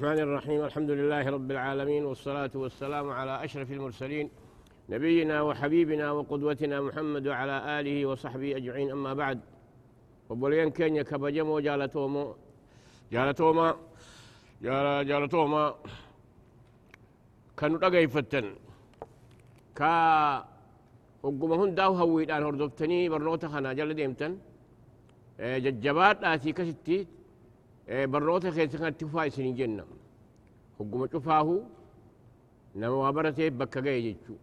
الرحمن الرحيم الحمد لله رب العالمين والصلاة والسلام على أشرف المرسلين نبينا وحبيبنا وقدوتنا محمد وعلى آله وصحبه أجمعين أما بعد. وبولين كينيا كبجمو جالتوما جال جالتوما كانوا رقا يفتن كا وقم هنداو هويدان هردفتني برنوتا خنا جل ديمتن. إيه ججبات آتي كستي barnoota keessa kanatti fufaa isin jenna hogguma cufaahu nama waa barateef bakka ga'e jechuu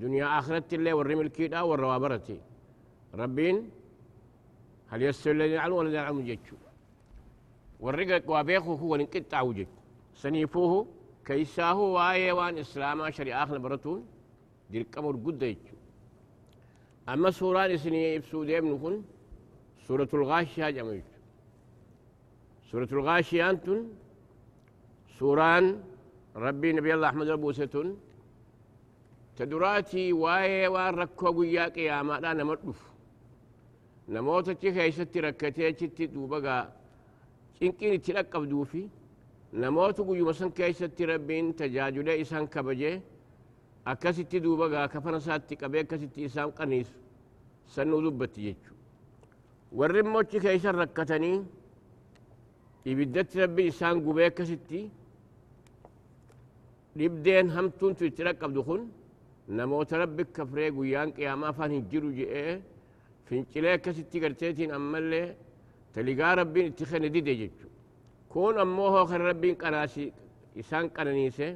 duniyaa akhiratti illee warri milkiidha warra waa barate rabbiin hal yastawi alladhina ya'lamu wal ladhina ya'lamu jechuu warri waa beeku kun walin qixxaawu jechu saniifuuhu keeysaahu waa'ee waan islaamaa shari'aa kana baratuun dirqama gudda jechuu amma suuraan isinii ibsuu deemnu kun suuratul gaashiyaa jedhama jechu سورة الغاشية أنتن؟ سوران ربي نبي الله أحمد ربوستن تدراتي واي وان ركو قياك يا ما لا نمدف نموت ستي ركتي تي دوبغا. إنكين تلقب دوفي. نموت قيو مسن كي ستي ربين تجاجل إسان كبجي. أكستي دوبغا كفن ساتي كبي أكستي إسان قنيس. سنو دبتي يجو. ورموت كي سن ركتني. Ibiddatti rabbi isaan gubee akkasitti dhibdeen hamtuun tu itti dhaqqabdu kun namoota rabbi kafree guyyaan qiyaamaa afaan hin jiru je'ee fincilee akkasitti garteetiin ammallee taligaa rabbiin itti kenne dide jechu kun ammoo hoo kan rabbiin qanaasi isaan qananiise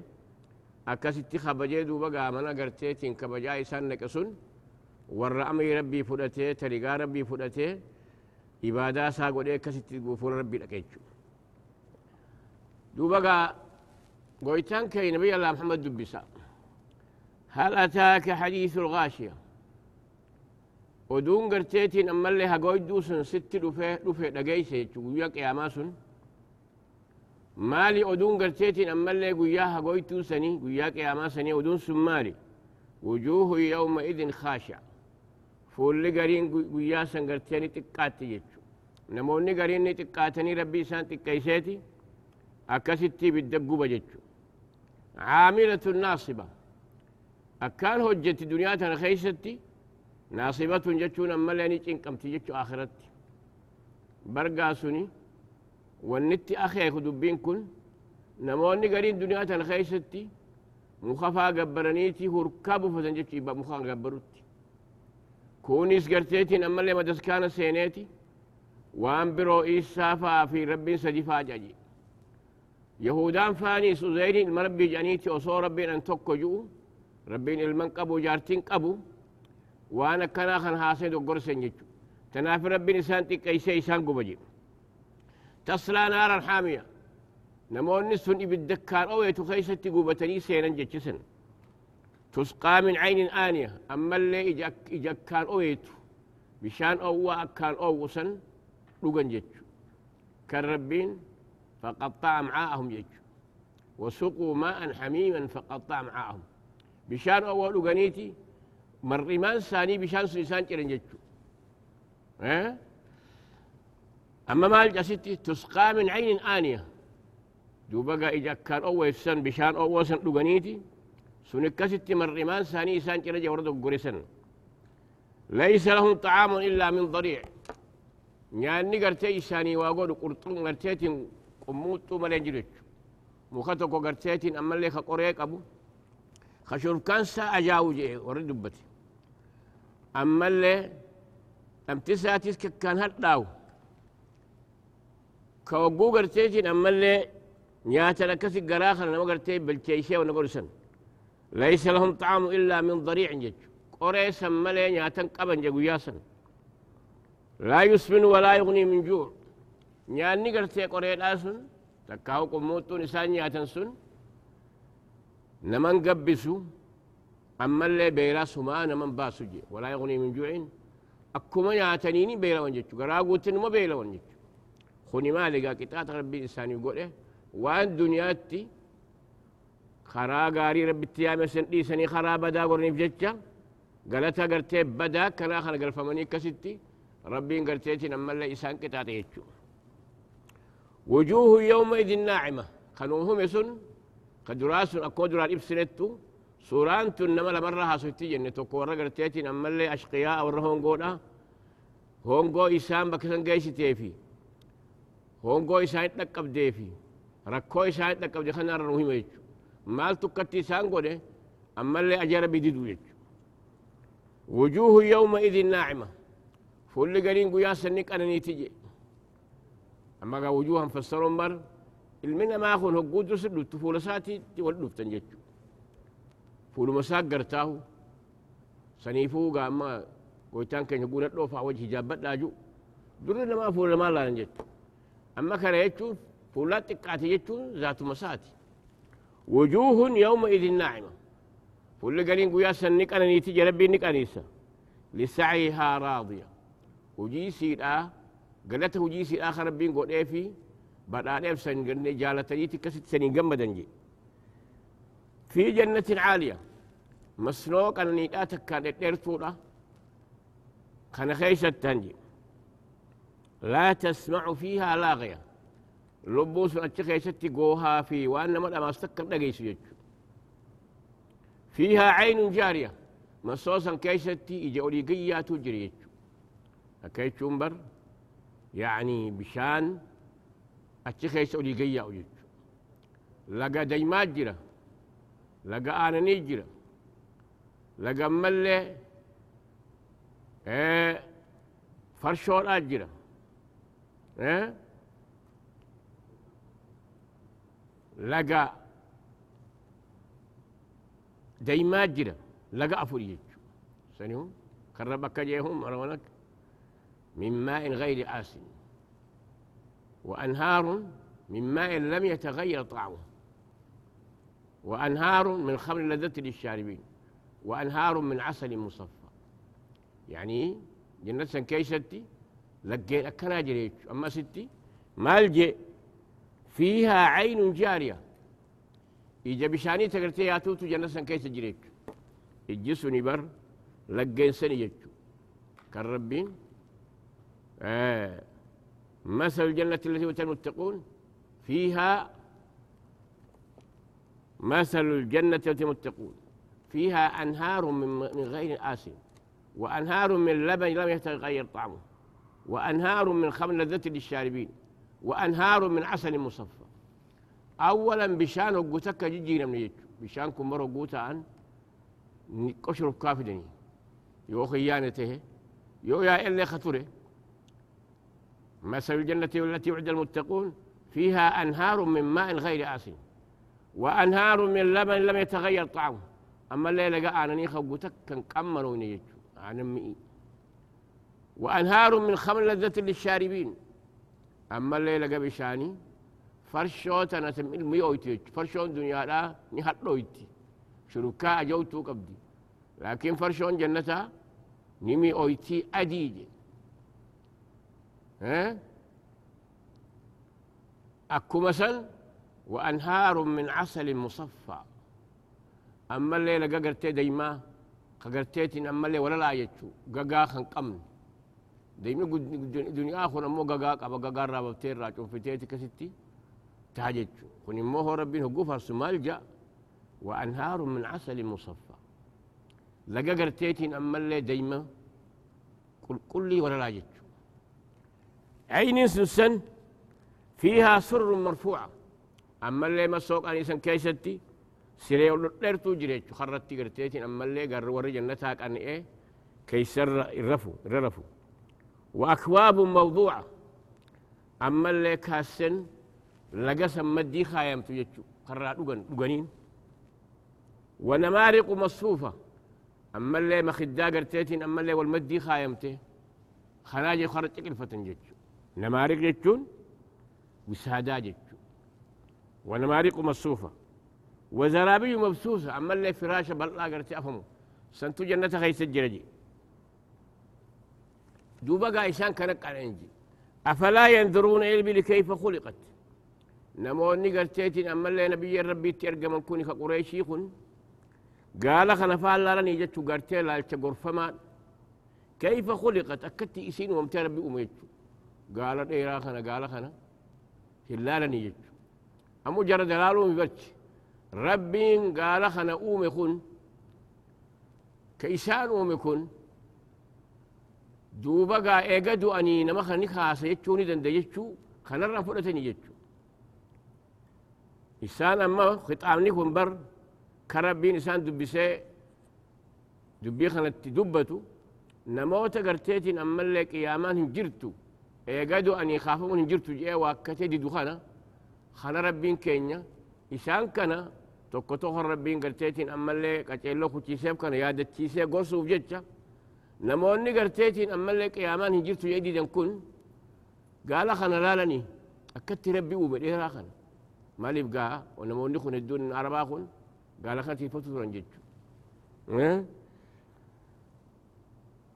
akkasitti kabajee duuba gaamana garteetiin kabajaa isaan naqe sun warra amrii rabbii fudhatee taligaa rabbii fudhatee ibaadaa isaa godhee akkasitti fuula rabbii dhaqe jechuudha دوبا قويتان كي نبي الله محمد دبسا هل أتاك حديث الغاشية؟ ودون قرتيتين أما اللي هقوي دوسن ست رفه رفه دقيسة ويا قياماسن مالي ودون قرتيتين أما اللي قويا هقوي توسني قويا قياماسني ودون سمالي وجوه يومئذ خاشع. فول قرين قويا سنقرتيني تقاتي يجو نموني قرين تقاتني ربي سان تقيسيتي. Jechu caamilatun naasiba akkaan hojjetti duniyaa tana keeysatti naasibatun jechuun ammallee ni cinqamti jechu akhiratti bargaa suni wannitti akeeku dubbiin kun namoonni gariin duniyaa tana keeysatti mukafaa gabbaraniiti hurkaa bufatan jechu muka gabbarutti kunis garteetiin ammallee madaskaana seeneeti waan biroo isaafaa fi rabbiin sadi faa jaji يهودان فاني سوزيني المربي جانيتي وصو ربين أن توكو جو. ربين المن قبو جارتين قبو. وأنا كان خان حاسد وقرسن يجو تنافي ربين إسان تكيسي إسان قبجي تصلى نارا حامية نمون نسون بالدكار أو يتخيستي قوبتني سينا جتشسن تسقى من عين آنية. أما اللي إجاك إجاك كان أو يتو. بشان أو كان أو وسن لغن جتشو كان ربين فقطع معاءهم يج. وسقوا ماء حميما فقطع معاءهم بشان أول غنيتي مرمان ثاني بشان سلسان جرن جتشو أه؟ أما مال جسيتي تسقى من عين آنية. دوبقى إذا كان أول سن بشان أول سن لغنيتي سنكستي مرمان ثاني سان جورد قرسن ليس لهم طعام إلا من ضريع. يعني قرتي إساني واقول قرطون قرتيتين قموتو مالين جريتو مخاتو كو غرتيتين أما اللي خقوري قبو. خشور كانسا اجاوجي ورد دبتي. أما اللي لم تساتيس كان هل داو. كو قو غرتيتين أما اللي نياتا لكسي قراخر نمو غرتي بالكيشي ونقرسن ليس لهم طعام إلا من ضريع جيتو قري سمالي نياتا قبن جيو ياسن. لا يسمن ولا يغني من جوع. Nyaanni gartee qoreedhaa sun takkaahu qummuuxxuun isaan nyaatan sun naman gabbisu ammallee beelaa sumaa naman baasu je walaa yugnii min juu'in akkuma nyaataniini beelawan jechu garaa guuttinuma beelawan jechu kuni maali egaa qixaaxa rabbiin isaanii godhe waan duniyaatti karaa gaarii rabbitti yaame san dhiisanii karaa badaa gorniif jecha galata gartee badaa kanaa kana galfamanii akkasitti rabbiin garteetiin ammallee isaan qixaaxe jechuudha وجوه يومئذ ناعمة. خنوهم يسن كدراس أكو إبسنتو سوران تنما لمرها سوتي جنة تكو ورقر تيتين أما اللي أشقياء ورهون قولا هون قو إسان بكسن قيس تيفي. هون قو إسان تنقب ديفي. ركو إسان تنقب دي خنا رنوهم يجو مال تكتي إسان قوله أما اللي أجر بديدو يجو وجوه يومئذ ناعمة. فول قرين قيا سنك أنا نيتجي أما قا وجوها فسرون بر المنا ما أخون هقود رسل تفول ساتي تولد تنجتشو فول مساق قرتاه سنيفو قا أما قويتان كان يقول الروفع وجه جابت لاجو درنا ما فول ما لا نجت أما كان يجتو فولات تقاتي يجتو ذات مساتي وجوه يومئذ ناعمة فول قرين قيا سنك أنا نيتجي ربي نك أنيسا لسعيها راضية hujii siidhaa galata hujii siidhaa kan rabbiin godhee fi badhaadheef san jaalataniiti akkasitti saniin gammadan je fi jannatin caaliya masnoo qananiidhaa takkaan dhedheertuudha kana keeysattan je laa tasmacu fiihaa laaqaya lubbuun sun achi keessatti goohaa fi waan nama dhamaas takka dhageysu jechu fiihaa caynun jaariya masoo san keessatti ija olii gayyaatu jira jechu أكيد شومبر يعني بشان أتشخي سعودي قيا أوجد لقى ديمات جرا لقى أنا نيجرا لقى ملي إيه فرشور أجرا إيه لقى ديمات جرا لقى أفوريج سنيهم كربك جيهم أرونك من ماء غير آسن وأنهار من ماء لم يتغير طعمه وأنهار من خمر لذة للشاربين وأنهار من عسل مصفى. يعني جنة كيستي لقيت أكنا جريت. أما ستي؟ مالجي فيها عين جارية. إجا بشاني تقرتي يا توتو جنة كيس جريت؟ الجسني بر لقين سني كالربين آه. مثل الجنة التي وتر المتقون؟ فيها مثل الجنة التي المتقون. فيها أنهار من, غير آسن وأنهار من لبن لم يتغير طعمه وأنهار من خمر لذة للشاربين وأنهار من عسل مصفى. أولا بشان وقوتك جيجينا من يجو بشان كمر وقوتا عن قشر كافدني يو خيانته يو يا إلي خطره مثل الجنة التي وعد المتقون فيها أنهار من ماء غير آسن وأنهار من لبن لم يتغير طعمه. أما الليلة قال أنا نيخا كان كمروا نيجو عن أمي. وأنهار من خمر لذة للشاربين. أما الليلة قبل شاني فرشوت أنا سمي الميويتي فرشون دنيا لا نهلويتي شركاء جوتو قبدي لكن فرشون جنتها نمي أويتي أديجي. أكو مثل؟ وأنهار من عسل مصفى. أما الليلة قرتي ديما قرتيتين أما الليلة ولا لا يجو. قاقا خن قمن ديما دنيا آخر أمو قاقا قبا قاقا رابا بتير راجو. فتيتي كستي تاججو خن أمو هو ربين هو قفر سمال جاء. وأنهار من عسل مصفى. لقا قرتيتين أما الليلة ديما قل قل لي ولا لا يجو. عين سن فيها سر مرفوعة أما اللي مسوق أني سن كيستي سيري ولرتو جريت خرتي قرتيتين أما اللي قر ور جنتها أن إيه كيسر الرفو الرفو وأكواب موضوعة أما اللي كاسن لقسم مدي خايم تجتشو خرا دوغن دوغنين ونمارق مصفوفة. أما اللي مخدا قرتيتين أما اللي والمدي خايمته خناجي خرج كلفة جتشو نمارق جتون وسادا جتون. ونمارق مصوفة وزرابي مبسوسة أما اللي فراشة بلا قرت أفهمه. سنتو جنة خيس الجرجي. دوبا قايشان كانك على انجي أفلا ينظرون إلى الإبل كيف خلقت؟ نموني قرتيتين أما اللي نبي ربي ترقى من كوني كقريشي خن. قال خنفال لرني جتو قرتي لا كيف خلقت؟ أكدت إسين ومتى ربي أميتو. قال ديرا خنا قال خنا هلالني يجو أمو جرى دلالو مبرش ربين قال خنا أومي كن كإسان أومي كن دوبا قا إيقادو أني نما خني خاصة يجوني دند يجو خنرنا فرتني يجو إسان أما خطامني كن بر كربين إسان دبسي دبي خنت دبتو نموت قرتيتين أما اللي قيامان هنجرتو إيقادو أني خافون هنجرتو جيه واكتي دي دخانا خنا ربين كينيا إسان كنا tokko tokko rabbiin garteetiin ammallee qaceelloo kuchiiseef kana yaadachiisee gorsuuf jecha namoonni garteetiin ammallee qiyaamaan hin jirtu jedhidan kun gaala kana laalanii akkatti rabbi uume dheeraa kana maaliif gaa namoonni kun hedduun arabaa kun gaala kana tiifatu turan jechu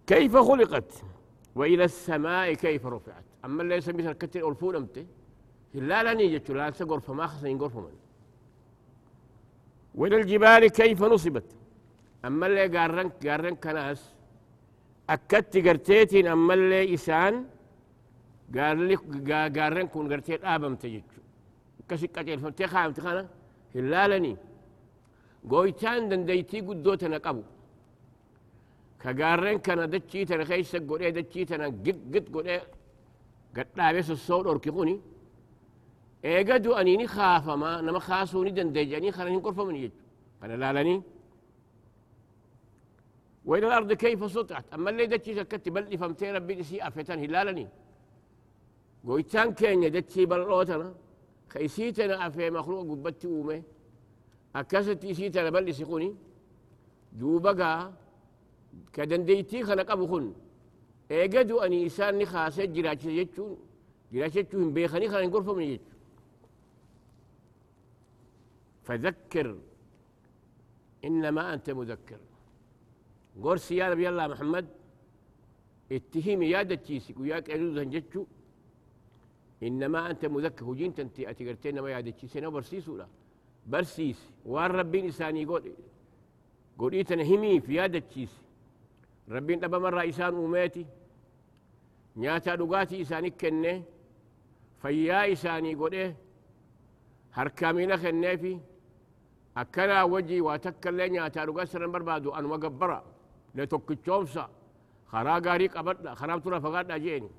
كيف خلقت وإلى السماء كيف رفعت. أما اللي يسمي سركتين ألفون أمتي لا لا نيجت لا تقرف ما خسين قرف من وإلى الجبال كيف نصبت. أما اللي قارن قارن كناس أكدت قرتيتين. أما اللي إسان قال لك قارن كون قرتيت آبم تجتشو كسي قتل فمتي خام تخانا. هلالني قويتان دنديتي قدوتنا قبو. كقارن كان دتشي تنا خيس قولي دتشي تنا قد قد قولي. قد لابس الصوت أركقوني eegadu aniini khaafama nama kaasuuni dandeeyanii kana hin qorfamani jechu kana laalanii وإلى الأرض كيف سطعت؟ أما اللي دتشي سكت بل فمتين ربي سي أفتن هلالني قويتان كين دتشي بلوتنا خيسيتنا أفي مخلوق قبت أومي. أكست سيتنا بل سيقوني دوبقا كدنديتي خلق أبو خن إيقدو أني إسان نخاسة جراجة يجون. جراجة يجون بيخني خلق نقرفه من يجون. فذكر. إنما أنت مذكر. قرسي يا نبي الله محمد. اتهيم يا دتشيسك وياك أعوذ هنجتشو إنما أنت مذكر. هجين تنتي أتقرتين ما يا دتشيسنا برسيسو لا برسيس. وان ربين إساني قول قول إيتنا همي في يا دتشيس أبا مرة إسان أماتي نياتا دقاتي إساني كنه فيا إساني قول إيه هركامينا خنافي أكنا وجي واتكلن يا تارو قسر بربادو أن وقبرا لتوك تشومسا خرا غاريك أبدا خرام ترى فقاد أجيني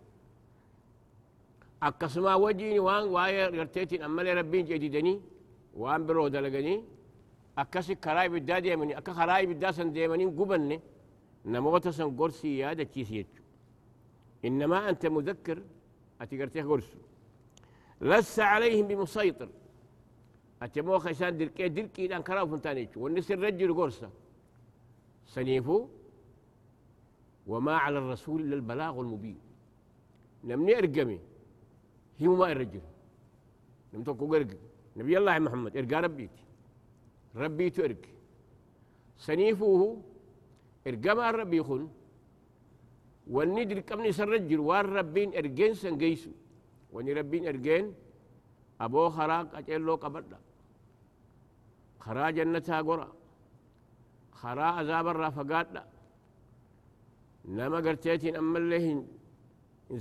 أكسما وجيني وان واي رتيتين أما ربين جديدني وان برو دلغني أكسي كراي بدا ديمني أكا خراي بدا سن ديمني قبني نموت سن قرسي يا دتشيسيت إنما أنت مذكر أتقرتيه قرسو لست عليهم بمسيطر. أتمو خيسان دركي دركي دان كراو فنتانيش والنسر رجل قرصة. سنيفو وما على الرسول إلا البلاغ المبين. نمني أرقمي هي ما الرجل نم توكو قرق. نبي الله محمد إرقى ربيتي. ربيتو إرق سنيفوه إرقى ما ربي خن والندر كمني سرجل وار ربين إرقين سنقيسو وني ربين إرقين أبو خراق أجلو قبرنا. خرا جنتها قرى خرا عذاب الرافقات نما قرتيتين أما اللي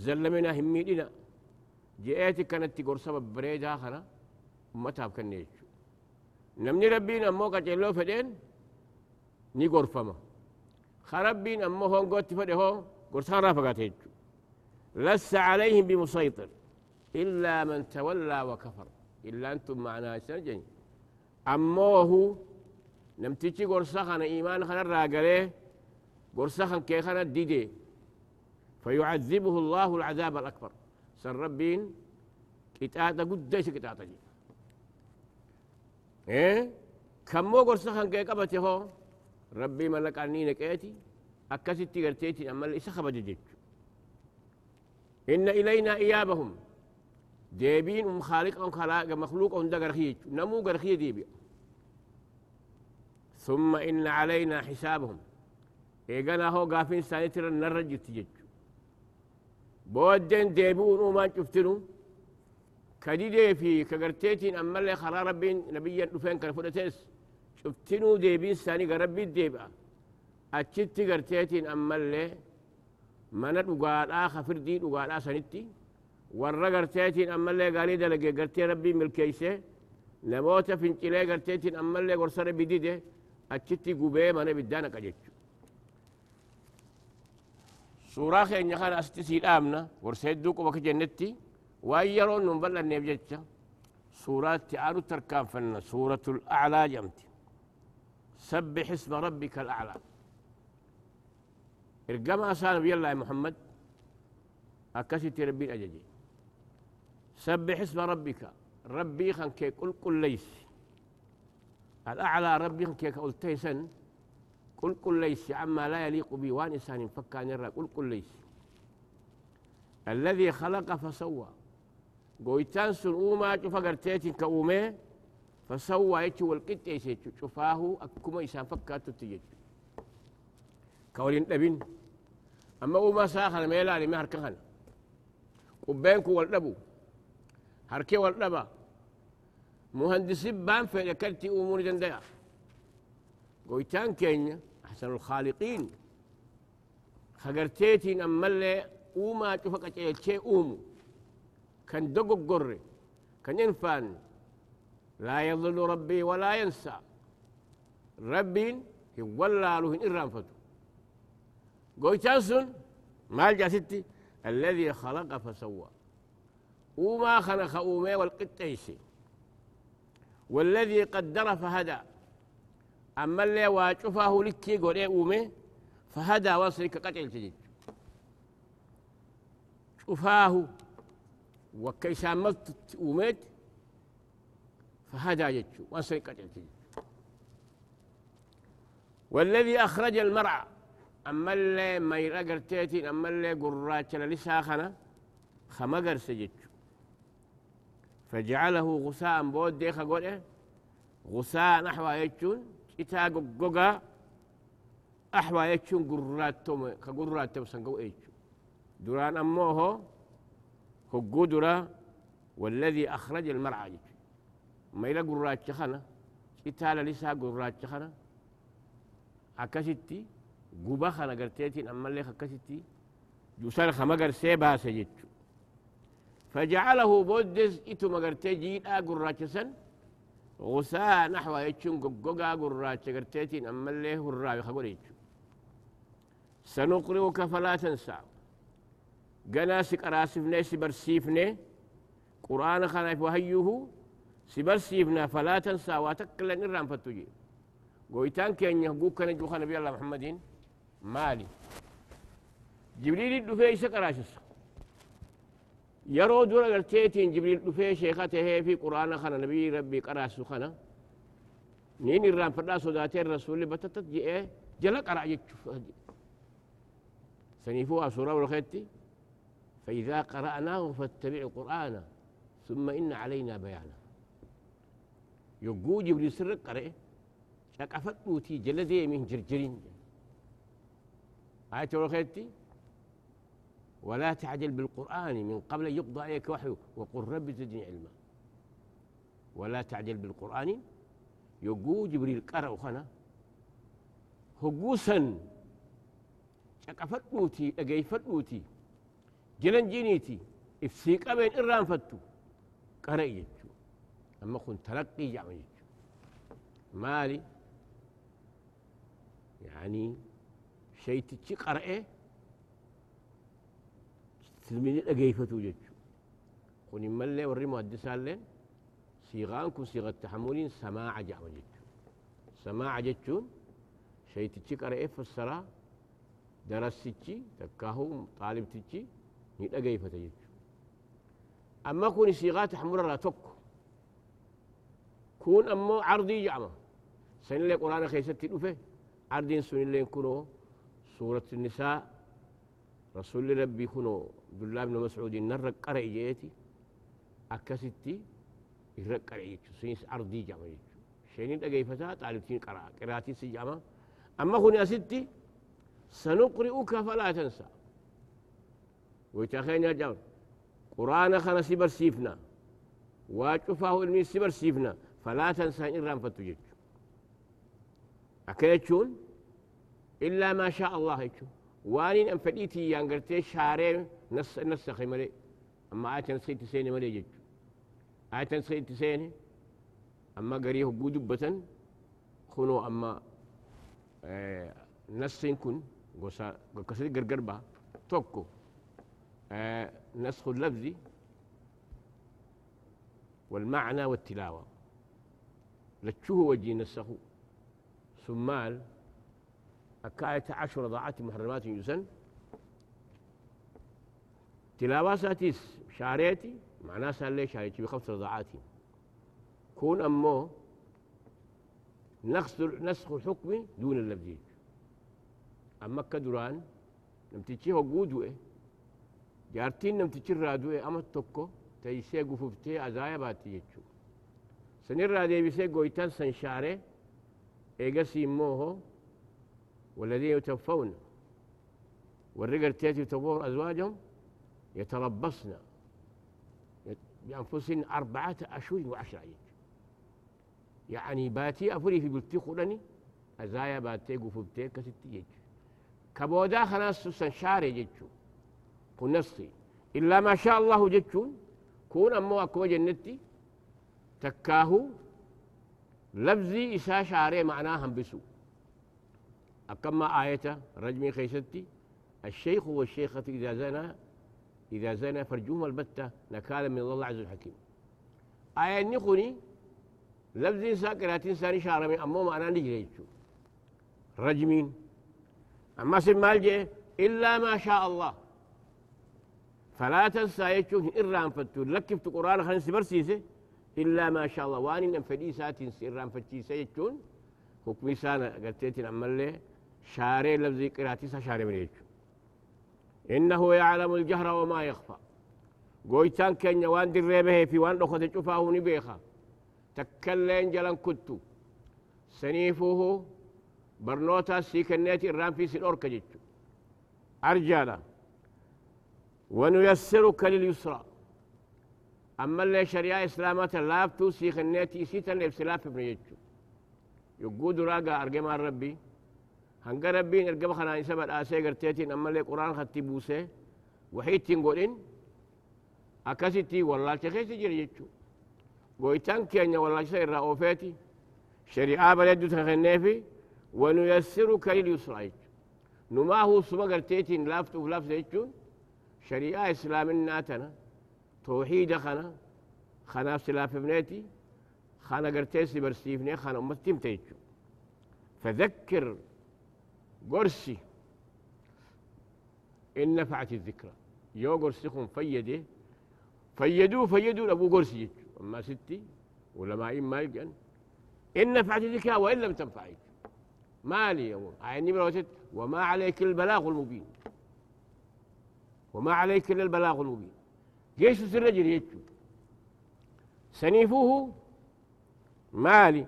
زلمنا هميدنا. جئتي كانت تقول سبب بريدها خنا أمتها بكنيش نمني ربين أمو قجلو فدين ني قرفما خربين أمو هون قوتي فدي هون قرصان رافقات لس عليهم بمسيطر إلا من تولى وكفر. إلا أنتم معنا سنجين أموه نمتيجي قرصخنا إيمان خنا الراقليه قرصخن كي خنا الديدي فيعذبه الله العذاب الأكبر. سر ربين كتاتا قديش كتاتا جي. إيه؟ كمو قرصخن كي قبته هو ربي ملك عني نكيتي أكستي قرتيتي أما اللي سخب إن إلينا إيابهم. ديبين أم خالق أم خلاق مخلوق أم دقر خيج. نمو قرخية ديبي ثم إن علينا حسابهم. إيقنا هو قافين سانتر النرج تجج بودين ديبون وما شفتنو كديدي في كقرتيتين أما اللي خرا ربين نبيا نفين فلتيس شفتنو ديبين ساني قربي ديبا أتشتي قرتيتين أما اللي mana dhugaadhaa ka firdii dhugaadhaa sanitti warra garteetiin ammallee gaarii dalage gartee rabbii milkeeyse namoota fincilee garteetiin ammallee gorsa rabbi dide achitti gubee mana ibiddaa naqa jechu suuraa keenya kana asitti sii dhaabna gorsa hedduu quba jennetti waan yeroon nun bal'anneef jecha suuraatti aanu tarkaanfanna suuratul aclaa jedhamti سبح اسم ربك الأعلى. ارقما سان نبي الله محمد أكسي ربي أججي سبح اسم ربك ربي خن كي قل قل ليس. الأعلى ربي خن كي قلتي سن قل قل ليس. عما لا يليق بي وان إنسان فكا نرى قل قل ليس. الذي خلق فسوى. قويتان سن أوما شوفا قرتيتين كأومي. فسوى يتو والقطة يسيتو شوفاه أكما إسان فكاتو تيجي كولين لبين أما أوما ساخن ميلا لما هركهن قبينكو والنبو هركي والنبا مهندسين بان في ذكرتي أمور جنديا. قويتان كينيا أحسن الخالقين. خقرتيتين أما اللي أوما شوفك شيء أومو. كان دقو قري. كان ينفان لا يضل ربي ولا ينسى. ربي ولا له إن رانفتو قويتان ما ستي؟ الذي خلق فسوى. وما خلق أومي والقتيسي والذي قدر فهدى. أما اللي واجفه لكي قولي أومي فهدى وصلك قتل تجد شفاه وكيسامت أوميت فهدى يجو قتل تجد والذي أخرج المرعى أما اللي ما يرقر تيتين أما اللي قراتنا لساخنا خمقر سجد فجعله غثاء بود ديخا قول إيه؟ غثاء نحو يجون إتا قوقا أحوى يجون قراتهم كقراتهم سنقو يجون دران أموه هقو درا والذي أخرج المرعى يجون إلا قرات شخنا إتا لسا قرات شخنا أكستي guba kana garteetiin ammallee akkasitti jusan kama garsee baase jechu. فجعله بودز إتو مغرتي جيدا قراتشسن غساء نحو يتشون قوقا قراتش قرتيتين أما اللي هو الراوي خبر يتشو سنقرئك فلا تنسى قناسك أراسفني سبرسيفني قرآن خنا وهيه سبرسيفنا فلا تنسى واتكلا نرام فتجي قويتان كين يهقوك كان يجوخ نبي الله محمدين. مالي. جبريل دفي سقراشس يرو دور قرتيتين جبريل دفي شيخته في قرآن خنا نبي ربي قراسو خنا نين الرام فدا صداتين رسول بتتت جئ جلا قرأ يتشوف سنيفوها سورة والخيتي. فإذا قرأناه فاتبع قرآنه. ثم إن علينا بيانه. يقو جبريل سر قرأ شقفت موتي جلدي من جرجرين آية الخيتي ولا تعجل بالقرآن من قبل أن يقضى عليك وحيه وقل رب زدني علما ولا تعجل بالقرآن يقو جبريل قرأ خنا هقوسا شقفت موتي أقيفت موتي جلن جينيتي افسيق أبين إران فتو قرأ أما كنت تلقي يجو مالي يعني شيء تتشي قرأه تلميذ أجيفته جتشو كون ملي وري مهدسان لين صيغان كون صيغة تحمل سماع جعم جتشو سماع جتشو شيء تتشي قرأه فسرا درس تتشي تكاهو طالب تتشي نيت أجيفته جتشو أما كون صيغات تحمل لا تكو. عرضي جعمه سن اللي قرآن خيستي دفه عردين سن اللي كنو. سورة النساء. رسول ربي كنو. عبد الله بن مسعود نرق قرأ جيتي. أكستي. يرق قرأ جيتو سينس عرضي جامع جيتو شينين دقي فتا. طالبتين قرأ. قراتي سجامة أما كوني أستي. سنقرئك فلا تنسى. ويتخين يا جامع قرآن خنا سبر سيفنا. واجفاه إلمي سبر سيفنا. فلا تنسى إن رام فتجج أكيتشون إلا ما شاء الله يتشون وانين أن فديتي يانغرتي شاري نس نس خيمري أما آية نسخي تسيني مالي جج آية نسخي تسيني أما قريه قود بتن. خنو أما آه نسخين كن قصا قصدي قرقر توكو. آه نسخ والمعنى والتلاوة. لتشوه وجي نسخه. سمال أكاية عشر ضاعات محرمات يسن تلاوة ساتيس شاريتي معناه سال لي شاريتي بخمس رضاعاتي كون أمو نسخ نسخ الحكم دون اللفظي. أما كدران نمتشي هو قودوه جارتين نمتشي رادوه أما توكو تيسي قففتي أزايا باتي يجو. سنرى ديبسي قويتان سنشاري إيقاسي موهو والذين يتوفون. والرجل تأتي يتوفون أزواجهم يتربصن. بأنفسهن أربعة أشهر وعشرة يعني باتي أفري في بلتي خلني أزايا باتي قفبتي كستي يج كبودا خلاص سنشاري جيتشو. كن نصي إلا ما شاء الله جيتشون كون أمو أكو جنتي تكاهو لفظي إسا شاري معناها بسو أكما آية رجمي خيستي الشيخ والشيخة إذا زنى إذا زنى فرجوهما البتة نكالا من الله عز الحكيم آية نخني لفظ ساكرات إنسان شارمي أمو معناه نجري رجمين. أما سمال إلا ما شاء الله. فلا تنسى يجوه إرام فتو. لكفت قرآن خلنا سبرسيسه إلا ما شاء الله. واني نفدي ساتين إرام فتشيسه يجون حكمي سانا قلتيتين أمالي شاري لفظي قراتيسا شاري من يجو إنه يعلم الجهر وما يخفى. قويتان كان وان دريبه في وان أخذ شفاه نبيخا تكلين جلن كتو. سنيفوه برنوتا سيكنيتي الرام في سنورك جيتو أرجالا ونيسرك لليسرى. أما اللي شريعة إسلامات لافتو سيخنيتي سيتا لبسلاف ابن يجو. يقود راقا أرقما ربي. هنقا ربين أرقما خنا إنسابة آسي قرتيتين. أما اللي قرآن خطي بوسي. وحيتين قولين أكاسيتي والله تخيسي جري يجو. قويتان كيانيا والله سير رأوفيتي شريعة بلدو تخنيفي ونيسرك لليسرى نما هو سما قرتيتين لافتو لافتو يجون شريعة إسلامنا تنا توحيد خنا. خنا سلاف ابنتي خنا قرتيسي برسيفني خنا أمتي متيجو فذكر قرسي إن نفعت الذكرى. يو قرسكم فيده فيدوا فيدوا أبو قرسي أما ستي ولا ما إن ما يلقن. إن نفعت الذكرى وإن لم تنفعك مالي يوم عيني بروتت وما عليك البلاغ المبين. وما عليك إلا البلاغ المبين. جيش الرجل يجو سنيفه مالي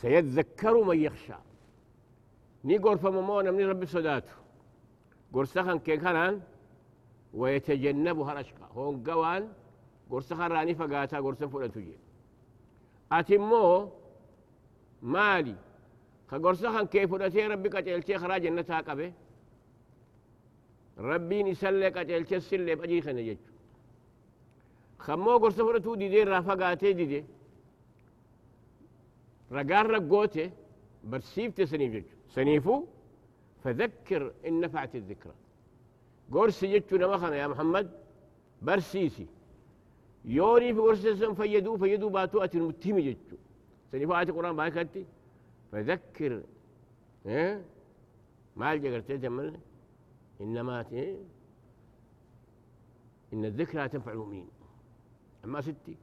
سيذكر من يخشى. ني غرفة ممونا من رب صداته غرسخن كي كان ويتجنبها الأشقى هون قوان غرسخن راني فقاتا غرسخن فولا تجي أتمو مالي كغرسخن كيف فولا ربي قتل شيخ راجل نتاقبه ربين يسلك أجل تسل بأجي خنا جج خمو قرص فرتو دي دي رافقاتي دي دي. رقار رقوتي برسيف تسنيف جج سنيفو؟ فذكر إن نفعت الذكرى. قرص جج نمخنا يا محمد برسيسي. يوري في قرص سن فيدو فيدو باتو أتن متهم جج سنيفو آية القرآن باكتي فذكر ها؟ ما الجقرتي جمالي إنما إن الذكرى تنفع المؤمنين. أما ستي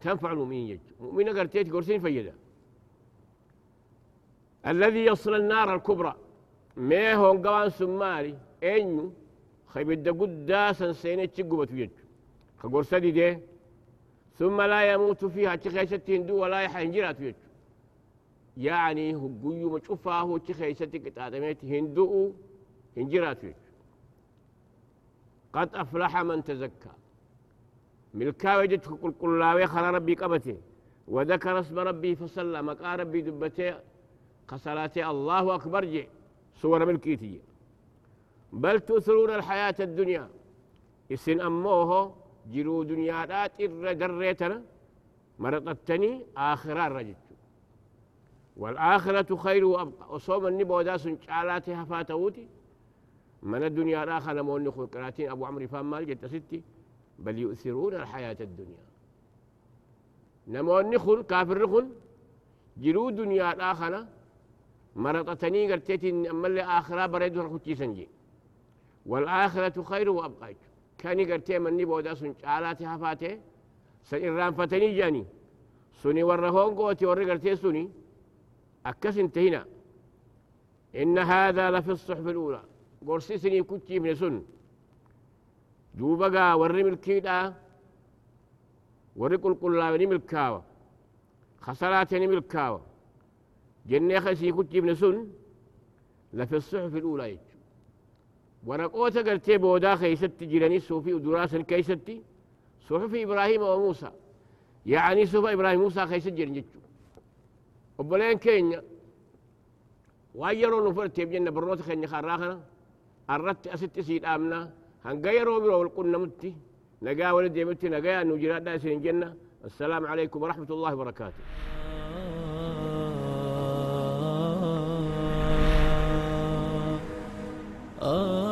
تنفع المؤمنين يج مؤمنة قرتيت قرسين فيدا. الذي يصل النار الكبرى ما هو قوان سماري؟ أنيو خيب قداسا سينة تشقبت يج خقرسة دي, دي ثم لا يموت فيها تخيشت هندو ولا يحنجرات يج يعني هو قيوم تشوفاه تخيشت قطعتميت هندو هنجرات يج قد أفلح من تزكى. ملكا وجدت كل كلاوي خلا ربي قبته وذكر اسم ربي فصلى مقا ربي دبته قصلاتي الله أكبر جي صور ملكيتي بل تؤثرون الحياة الدنيا. إسن أموه جرو دنيا لا تر دريتنا مرطتني آخرة الرجل والآخرة خير وأبقى. وصوم النبو داس شعالاتها فاتوتي. من الدنيا الآخر لما نخل قراتين أبو عمرو فان مال جت ستي. بل يؤثرون الحياة الدنيا. نمو نخل كافر نخل جرو دنيا الآخر مرطتني قرتيتي أما اللي آخرة بريد ورخوتي سنجي والآخرة خير وأبقى كاني قرتي من نبو داس شعالاتها فاتي سإران فتني جاني. سني ورهون قوتي ورقرتي سني أكس انتهينا. إن هذا لفي الصحف الأولى. قرسيسني كتي من سن. دوبقا ورم الكيدا ورق القلا نملكاوة خسرات نملكاوة جنة خسي كتي من سن لفي الصحف الأولى يجو ورقوتا قرتي بودا خيستي جراني سوفي ودراسا كيستي صحف إبراهيم وموسى يعني صحف إبراهيم موسى خيس جرن جتشو وبلين كينيا وايرو نفرت يبجن بروت خيني خراخنا. الرت أست سيد آمنا هنغيرو برو القلنا متي نجا ولد يمتي نجا نجرات داسين جنة السلام عليكم ورحمة الله وبركاته آه